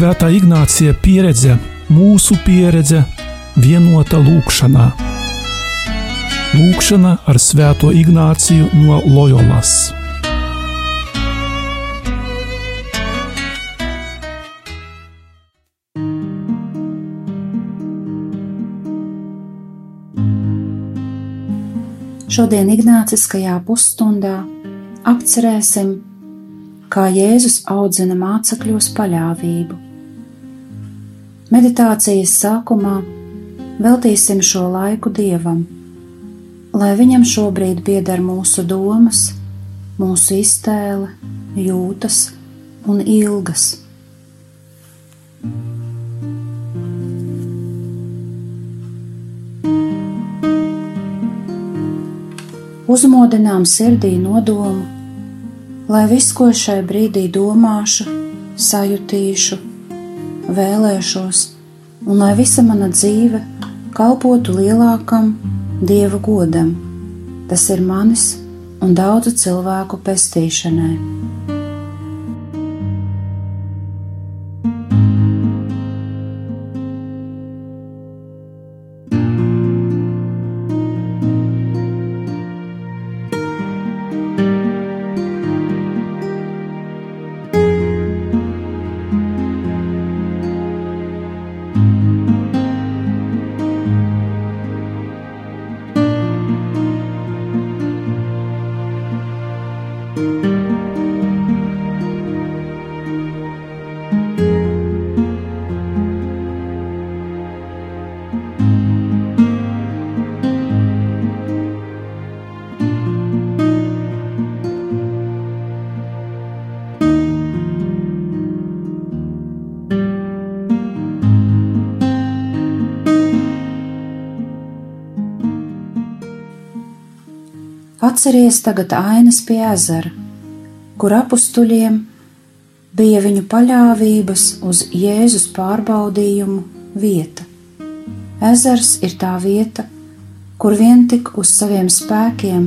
Svētā Ignācija pieredze, mūsu pieredze, vienota lūkšanā. Lūkšana ar Svēto Ignāciju no Loyolas. Šodien Ignāciskajā pusstundā apcerēsim kā Jēzus audzina mācekļos paļāvību. Meditācijas sākumā veltīsim šo laiku Dievam, lai Viņam šobrīd pieder mūsu domas, mūsu iztēle, jūtas un ilgas. Uzmodinām sirdī nodomu lai viss, ko šai brīdī domāšu, sajutīšu, vēlēšos, un lai visa mana dzīve kalpotu lielākam dieva godam, tas ir manis un daudzu cilvēku pestīšanai. Atceries tagad ainas pie ezera, kur apstuļiem bija viņu paļāvības uz Jēzus pārbaudījumu vieta. Ezers ir tā vieta, kur vien tik uz saviem spēkiem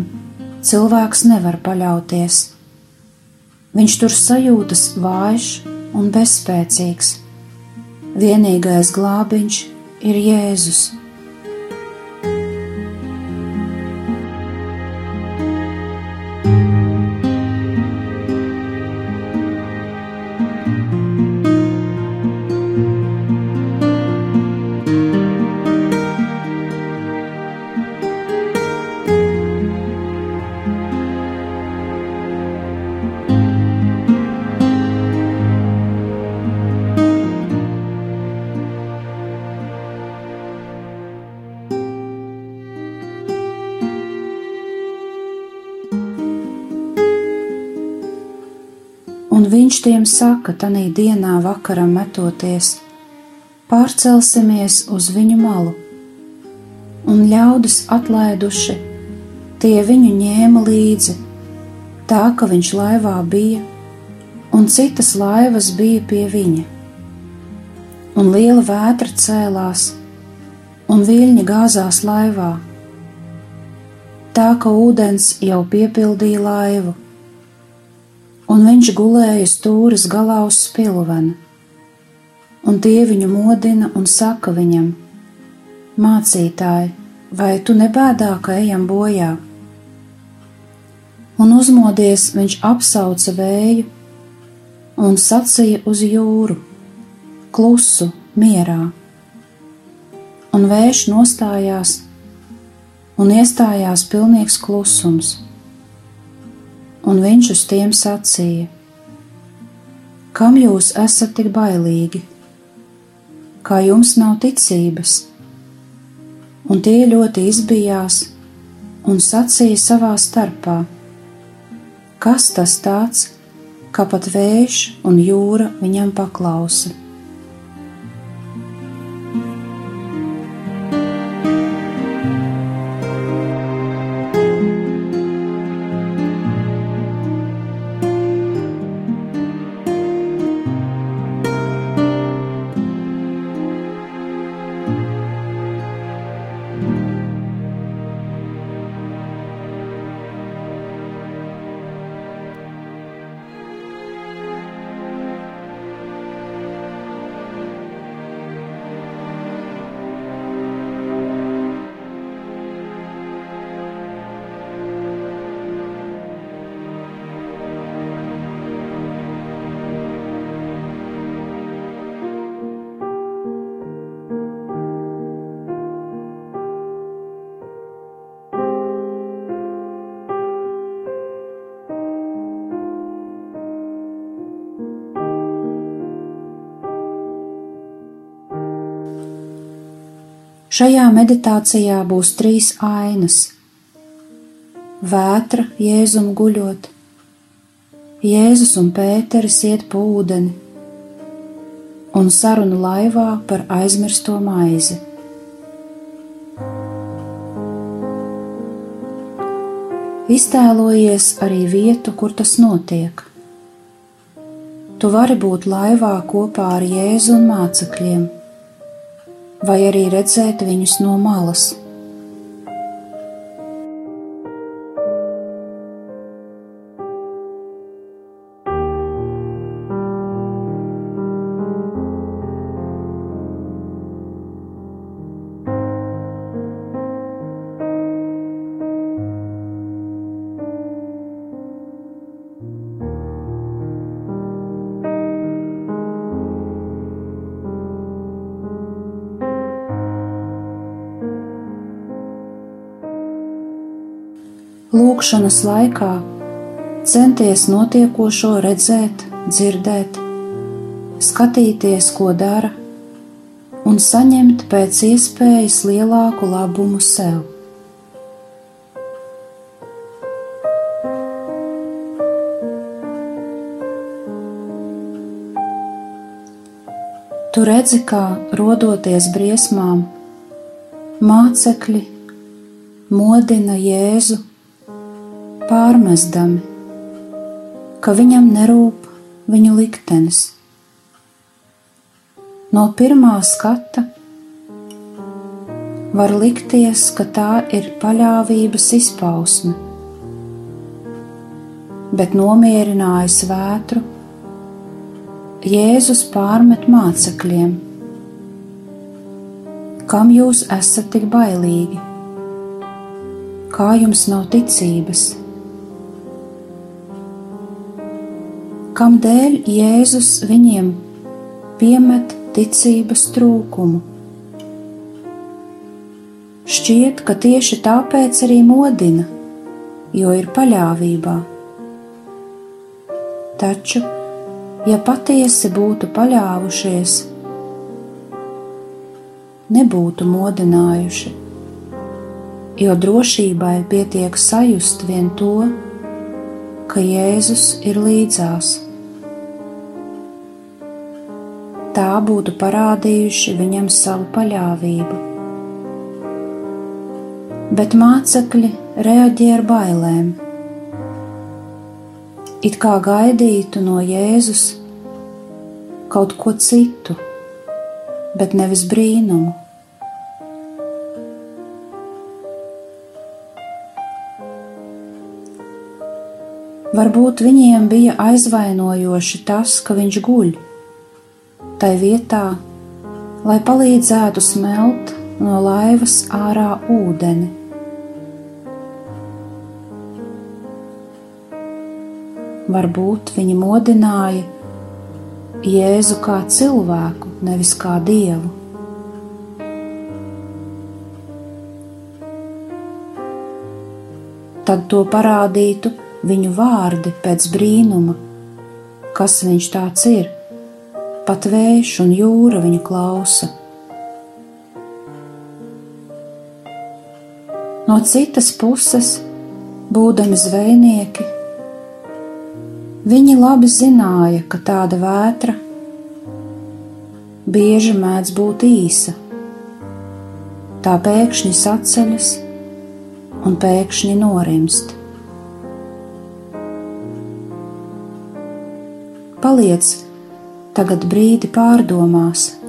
cilvēks nevar paļauties. Viņš tur sajūtas vājš un bezspēcīgs. Vienīgais glābiņš ir Jēzus. Saka, tanī dienā vakaram metoties: Pārcelsimies uz viņu malu, un ļaudis atlaiduši, tie viņu ņēma līdzi, tā ka viņš laivā bija, un citas laivas bija pie viņa. Un liela vētra cēlās, un viļņi gāzās laivā, tā ka ūdens jau piepildīja laivu un viņš gulēja stūres galā uz spilvena. Un tie viņu modina un saka viņam: Mācītāji, vai tu nebēdā, ka ejam bojā? Un uzmodies viņš apsauca vēju un sacīja uz jūru: Klusu, mierā! Un vējš nostājās, un iestājās pilnīgs klusums un viņš uz tiem sacīja: Kam jūs esat tik bailīgi? Kā jums nav ticības? Un tie ļoti izbijās un sacīja savā starpā: Kas tas tāds, ka pat vējš un jūra viņam paklausa? Šajā meditācijā būs trīs ainas - vētra jēzum guļot, Jēzus un Pēteris iet pa ūdeni, un saruna laivā par aizmirsto maizi. Iztēlojies arī vietu, kur tas notiek. Tu vari būt laivā kopā ar Jēzu un mācekļiem vai arī redzēt viņus no malas. Lūkšanas laikā centies notiekošo redzēt, dzirdēt, skatīties, ko dara, un saņemt pēc iespējas lielāku labumu sev. Tu redzi, kā rodoties briesmām, mācekļi modina Jēzu pārmestami, ka viņam nerūp viņu liktenis. No pirmā skata var likties, ka tā ir paļāvības izpausme, bet nomierinājis vētru, Jēzus pārmet mācekļiem, kam jūs esat tik bailīgi, kā jums nav ticības. Kam dēļ Jēzus viņiem piemet ticības trūkumu. Šķiet, ka tieši tāpēc arī modina, jo ir paļāvībā. Taču, ja patiesi būtu paļāvušies, nebūtu modinājuši, jo drošībai pietiek sajust vien to, ka Jēzus ir līdzās tā būtu parādījuši viņam savu paļāvību. Bet mācekļi reaģē ar bailēm. It kā gaidītu no Jēzus kaut ko citu, bet nevis brīnumu. Varbūt viņiem bija aizvainojoši tas, ka viņš guļ tai vietā, lai palīdzētu smelt no laivas ārā ūdeni. Varbūt viņi modināja Jēzu kā cilvēku, nevis kā dievu. Tad to parādītu viņu vārdi pēc brīnuma, kas viņš tāds ir pat vējš un jūra viņu klausa. No citas puses, būdami zvejnieki, viņi labi zināja, ka tāda vētra bieži mēdz būt īsa. Tā pēkšņi saceļas un pēkšņi norimst. Paliec tagad brīdi pārdomās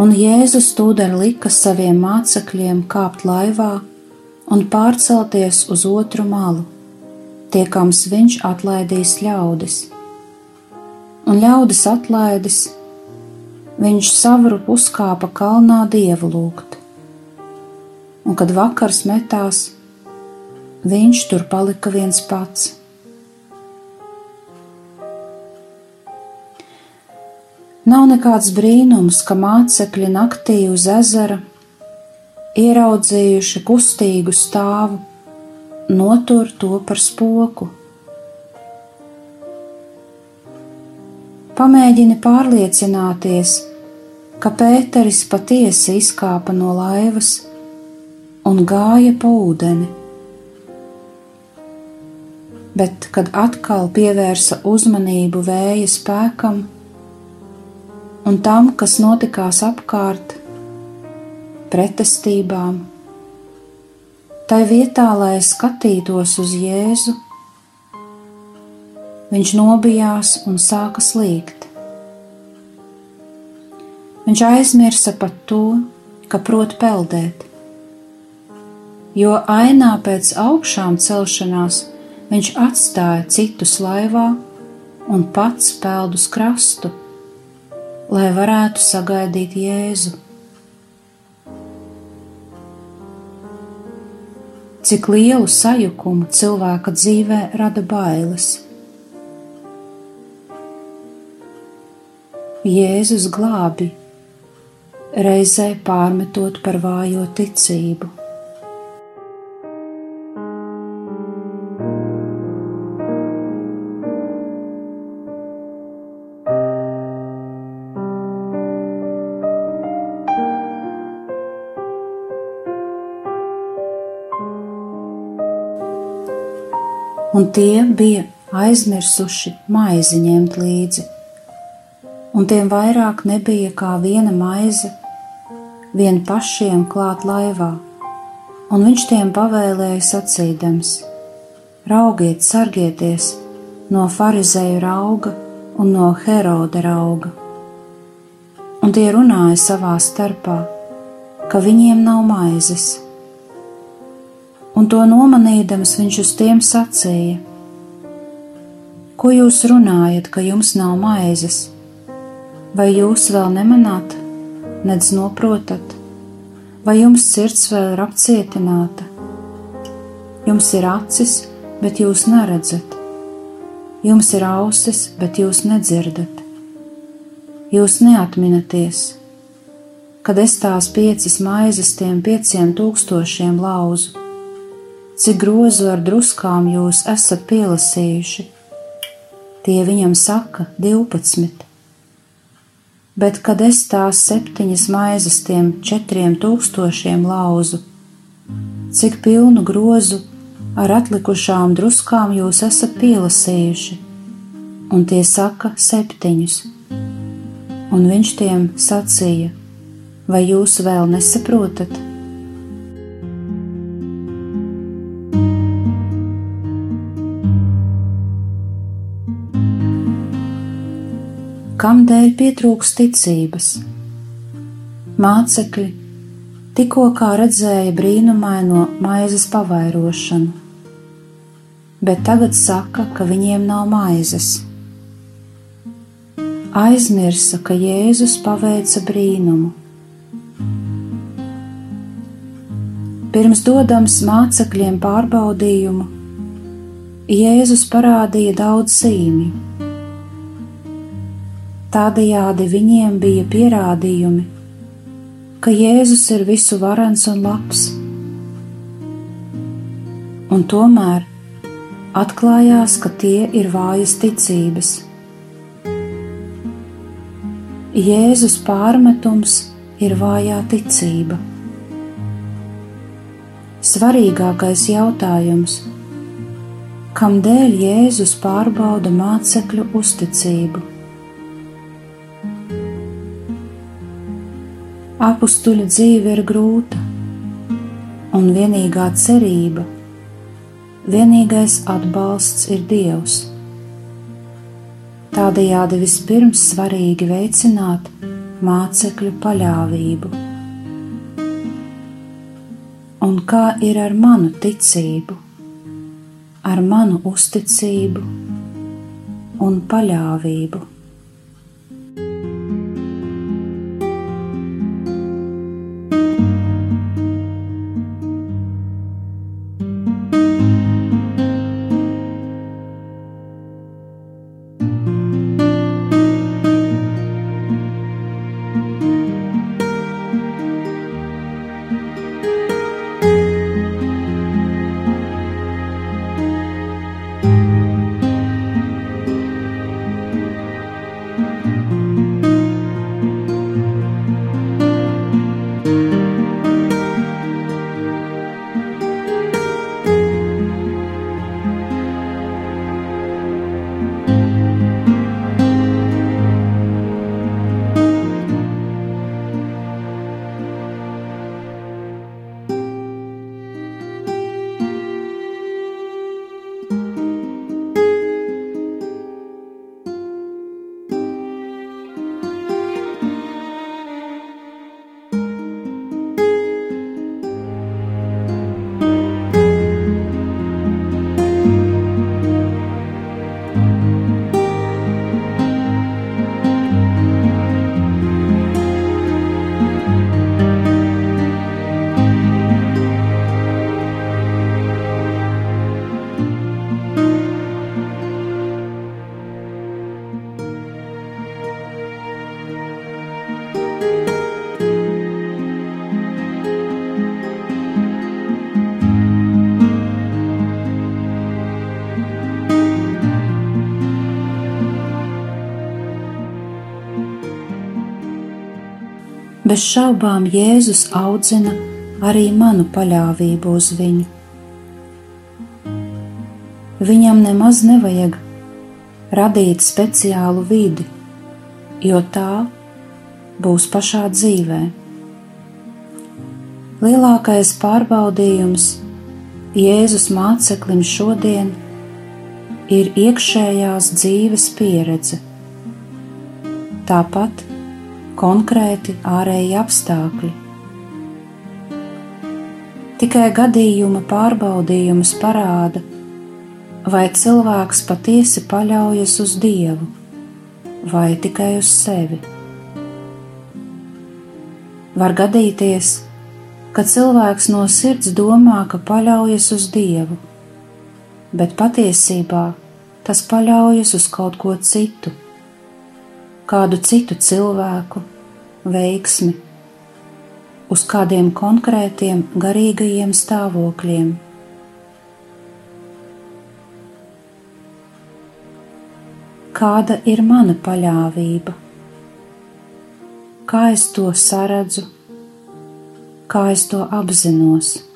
Un Jēzus tūdaļ lika saviem mācekļiem kāpt laivā un pārcelties uz otru malu, tiekams viņš atlaidīs ļaudis. Un ļaudis atlaidis, viņš savru uzkāpa kalnā dievu lūgt. Un kad vakars metās, viņš tur palika viens pats. Nav nekāds brīnums, ka mācekļi naktī uz ezera, ieraudzījuši kustīgu stāvu, notur to par spoku. Pamēģini pārliecināties, ka Pēteris patiesi izkāpa no laivas un gāja pa ūdeni. Bet, kad atkal pievērsa uzmanību vēja spēkam, un tam, kas notikās apkārt, pretestībām. Tai vietā, lai skatītos uz Jēzu, viņš nobijās un sāka slīgt. Viņš aizmirsa pat to, ka prot peldēt, jo ainā pēc augšām celšanās viņš atstāja citus laivā un pats peld uz krastu lai varētu sagaidīt Jēzu. Cik lielu sajukumu cilvēka dzīvē rada bailes. Jēzus glābi, reizē pārmetot par vājo ticību. Un tie bija aizmirsuši maizi ņemt līdzi, un tiem vairāk nebija kā viena maize, vien pašiem klāt laivā, un viņš tiem pavēlēja sacīdams: Raugiet, sargieties no farizēju rauga un no Heroda rauga. Un tie runāja savā starpā, ka viņiem nav maizes un to nomanīdams viņš uz tiem sacīja: Ko jūs runājat, ka jums nav maizes? Vai jūs vēl nemanāt, nedz noprotat, vai jums sirds vēl ir apcietināta? Jums ir acis, bet jūs neredzat, jums ir ausis, bet jūs nedzirdat. Jūs neatminaties, kad es tās piecas maizes tiem pieciem tūkstošiem lauzu cik grozu ar druskām jūs esat pielasījuši. Tie viņam saka, 12. Bet, kad es tās septiņas maizes tiem četriem tūkstošiem lauzu, cik pilnu grozu ar atlikušām druskām jūs esat pielasījuši, un tie saka septiņus. Un viņš tiem sacīja: Vai jūs vēl nesaprotat? Kam dēļ pietrūks ticības. Mācekļi tikko kā redzēja brīnumaino maizes pavairošanu, bet tagad saka, ka viņiem nav maizes. Aizmirsa, ka Jēzus paveica brīnumu. Pirms dodams mācekļiem pārbaudījumu, Jēzus parādīja daudz zīmju Tādējādi viņiem bija pierādījumi, ka Jēzus ir visu varens un labs. Un tomēr atklājās, ka tie ir vājas ticības. Jēzus pārmetums ir vājā ticība. Svarīgākais jautājums - kādēļ Jēzus pārbauda mācekļu uzticību? Apstuļa dzīve ir grūta, un vienīgā cerība, vienīgais atbalsts ir Dievs. Tādējādi vispirms svarīgi veicināt mācekļu paļāvību. Un kā ir ar manu ticību, ar manu uzticību un paļāvību? Bez šaubām Jēzus audzina arī manu paļāvību uz viņu. Viņam nemaz nevajag radīt speciālu vidi, jo tā būs pašā dzīvē. Lielākais pārbaudījums Jēzus māceklim šodien ir iekšējās dzīves pieredze. Tāpat konkrēti ārēji apstākļi. Tikai gadījuma pārbaudījums parāda, vai cilvēks patiesi paļaujas uz Dievu vai tikai uz sevi. Var gadīties, ka cilvēks no sirds domā, ka paļaujas uz Dievu, bet patiesībā tas paļaujas uz kaut ko citu kādu citu cilvēku, veiksmi, uz kādiem konkrētiem garīgajiem stāvokļiem. Kāda ir mana paļāvība? Kā es to saredzu, kā es to apzinos?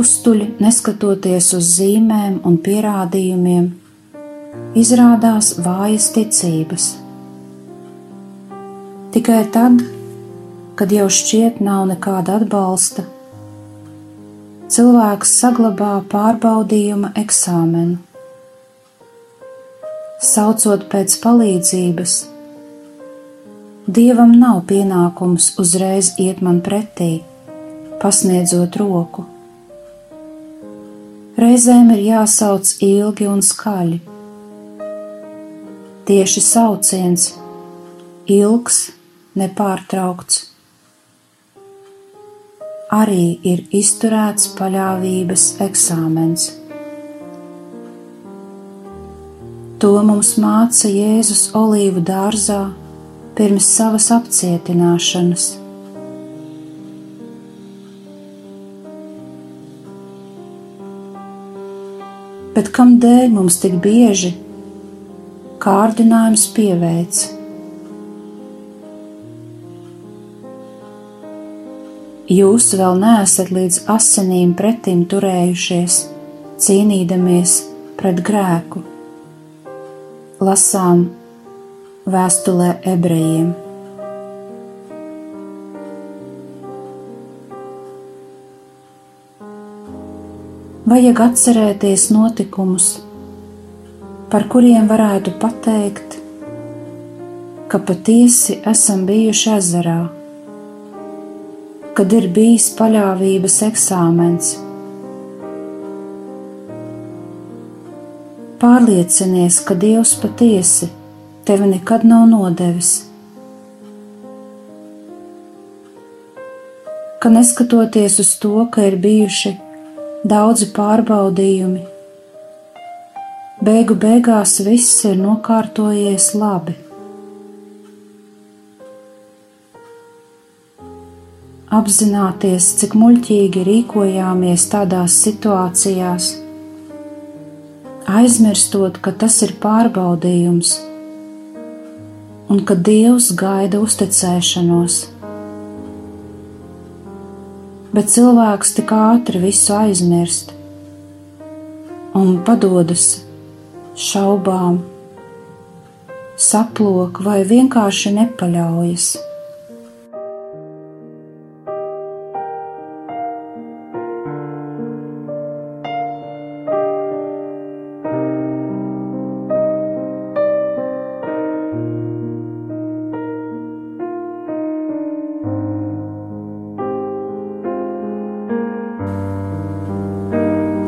Apustuļi, neskatoties uz zīmēm un pierādījumiem, izrādās vājas ticības. Tikai tad, kad jau šķiet nav nekāda atbalsta, cilvēks saglabā pārbaudījuma eksāmenu. Saucot pēc palīdzības, Dievam nav pienākums uzreiz iet man pretī, pasniedzot roku. Reizēm ir jāsauc ilgi un skaļi. Tieši sauciens, ilgs, nepārtraukts, arī ir izturēts paļāvības eksāmens. To mums māca Jēzus olīvu dārzā pirms savas apcietināšanas. Bet kam dēļ mums tik bieži kārdinājums pieveic? Jūs vēl neesat līdz asinīm pretim turējušies, cīnīdamies pret grēku lasām vēstulē ebrejiem. Vajag atcerēties notikumus, par kuriem varētu pateikt, ka patiesi esam bijuši ezerā, kad ir bijis paļāvības eksāmens Pārliecinies, ka Dievs patiesi tevi nekad nav nodevis. Ka neskatoties uz to, ka ir bijuši daudzi pārbaudījumi, beigu beigās viss ir nokārtojies labi. Apzināties, cik muļķīgi rīkojāmies tādās situācijās, aizmirstot, ka tas ir pārbaudījums un ka Dievs gaida uzticēšanos. Bet cilvēks tik ātri visu aizmirst un padodas šaubām, saplok vai vienkārši nepaļaujas.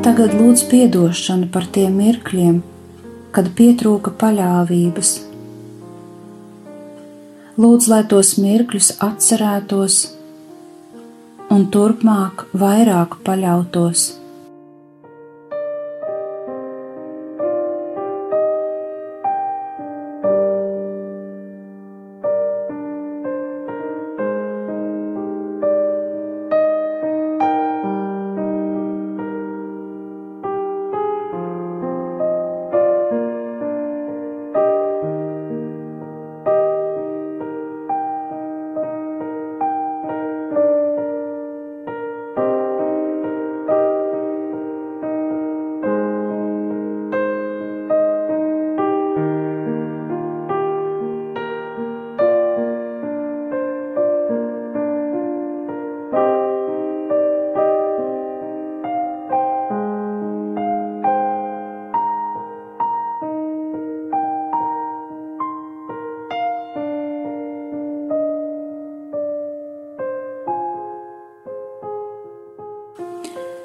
Tagad lūdz atdošanu par tiem mirkļiem, kad pietrūka paļāvības. Lūdz, lai tos mirkļus atcerētos un turpmāk vairāk paļautos.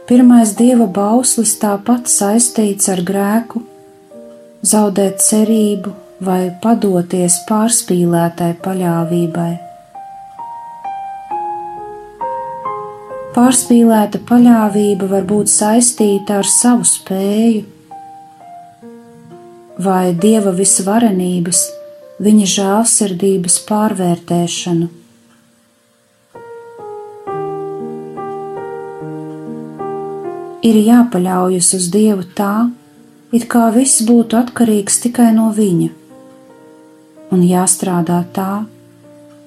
Pirmais dieva bauslis tāpat saistīts ar grēku, zaudēt cerību vai padoties pārspīlētai paļāvībai. Pārspīlēta paļāvība var būt saistīta ar savu spēju vai dieva visvarenības, viņa žēlsirdības pārvērtēšanu. Ir jāpaļaujas uz Dievu tā, it kā viss būtu atkarīgs tikai no Viņa, un jāstrādā tā,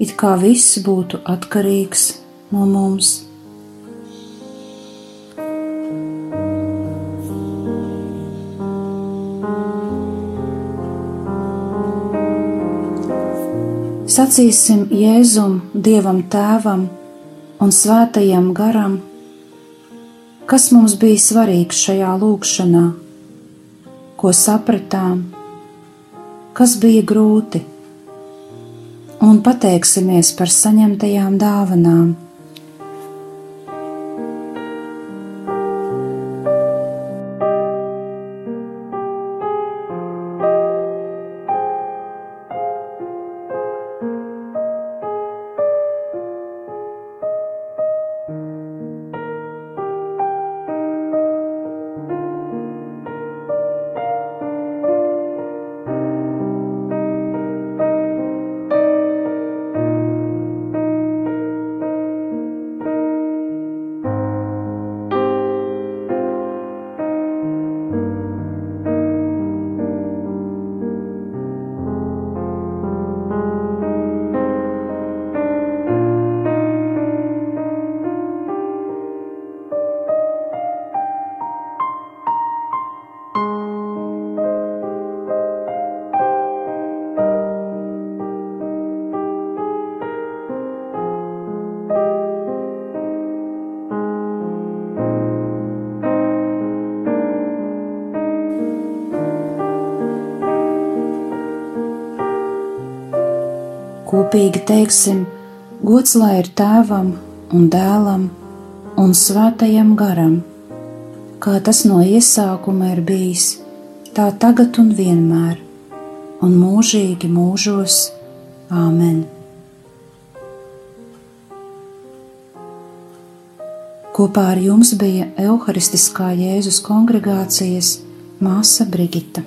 it kā viss būtu atkarīgs no mums. Sacīsim Jēzum, Dievam Tēvam un Svētajam Garam Kas mums bija svarīgs šajā lūkšanā, ko sapratām, kas bija grūti, un pateiksimies par saņemtajām dāvanām. Kopīgi teiksim, gods lai ir tēvam un dēlam un svētajam garam, kā tas no iesākuma ir bijis, tā tagad un vienmēr, un mūžīgi mūžos. Āmen! Kopā ar jums bija Euharistiskā Jēzus kongregācijas māsa Brigita.